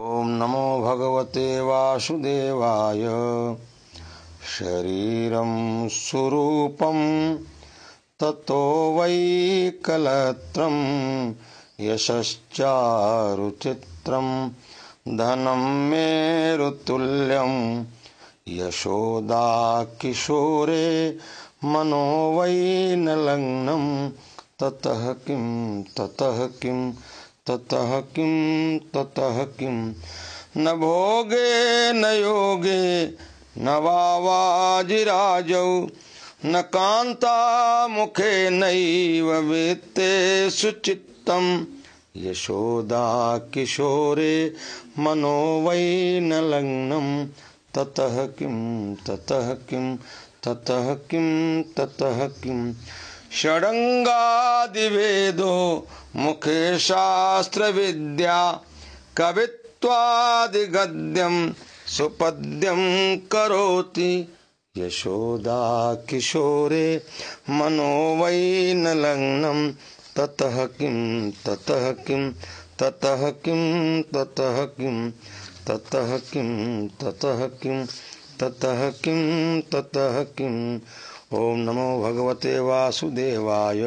ॐ नमो भगवते वासुदेवाय। शरीरं सुरूपं ततो वै कलत्रं यशश्चारुचित्रं धनं मेरुतुल्यं यशोदाकिशोरे मनो वै न लग्नं ततः किं ततः किम् ततः किं ततः किं? न भोगे, न योगे, न वाजिराजौ न कान्तामुखे नैव वेत्ते सुचित्तं यशोदा किशोरे, मनो वै न लग्नं। ततः किं ततः किं ततः किं ततः किं? षडङ्गादिवेदो मुखे शास्त्रविद्या कवित्वादिगद्यं सुपद्यं करोति। यशोदा किशोरे मनो वै न लग्नं, ततः किं ततः किं ततः किं ततः किं ततः किं ततः किं। ततः किं ततः किम् ॐ नमो भगवते वासुदेवाय।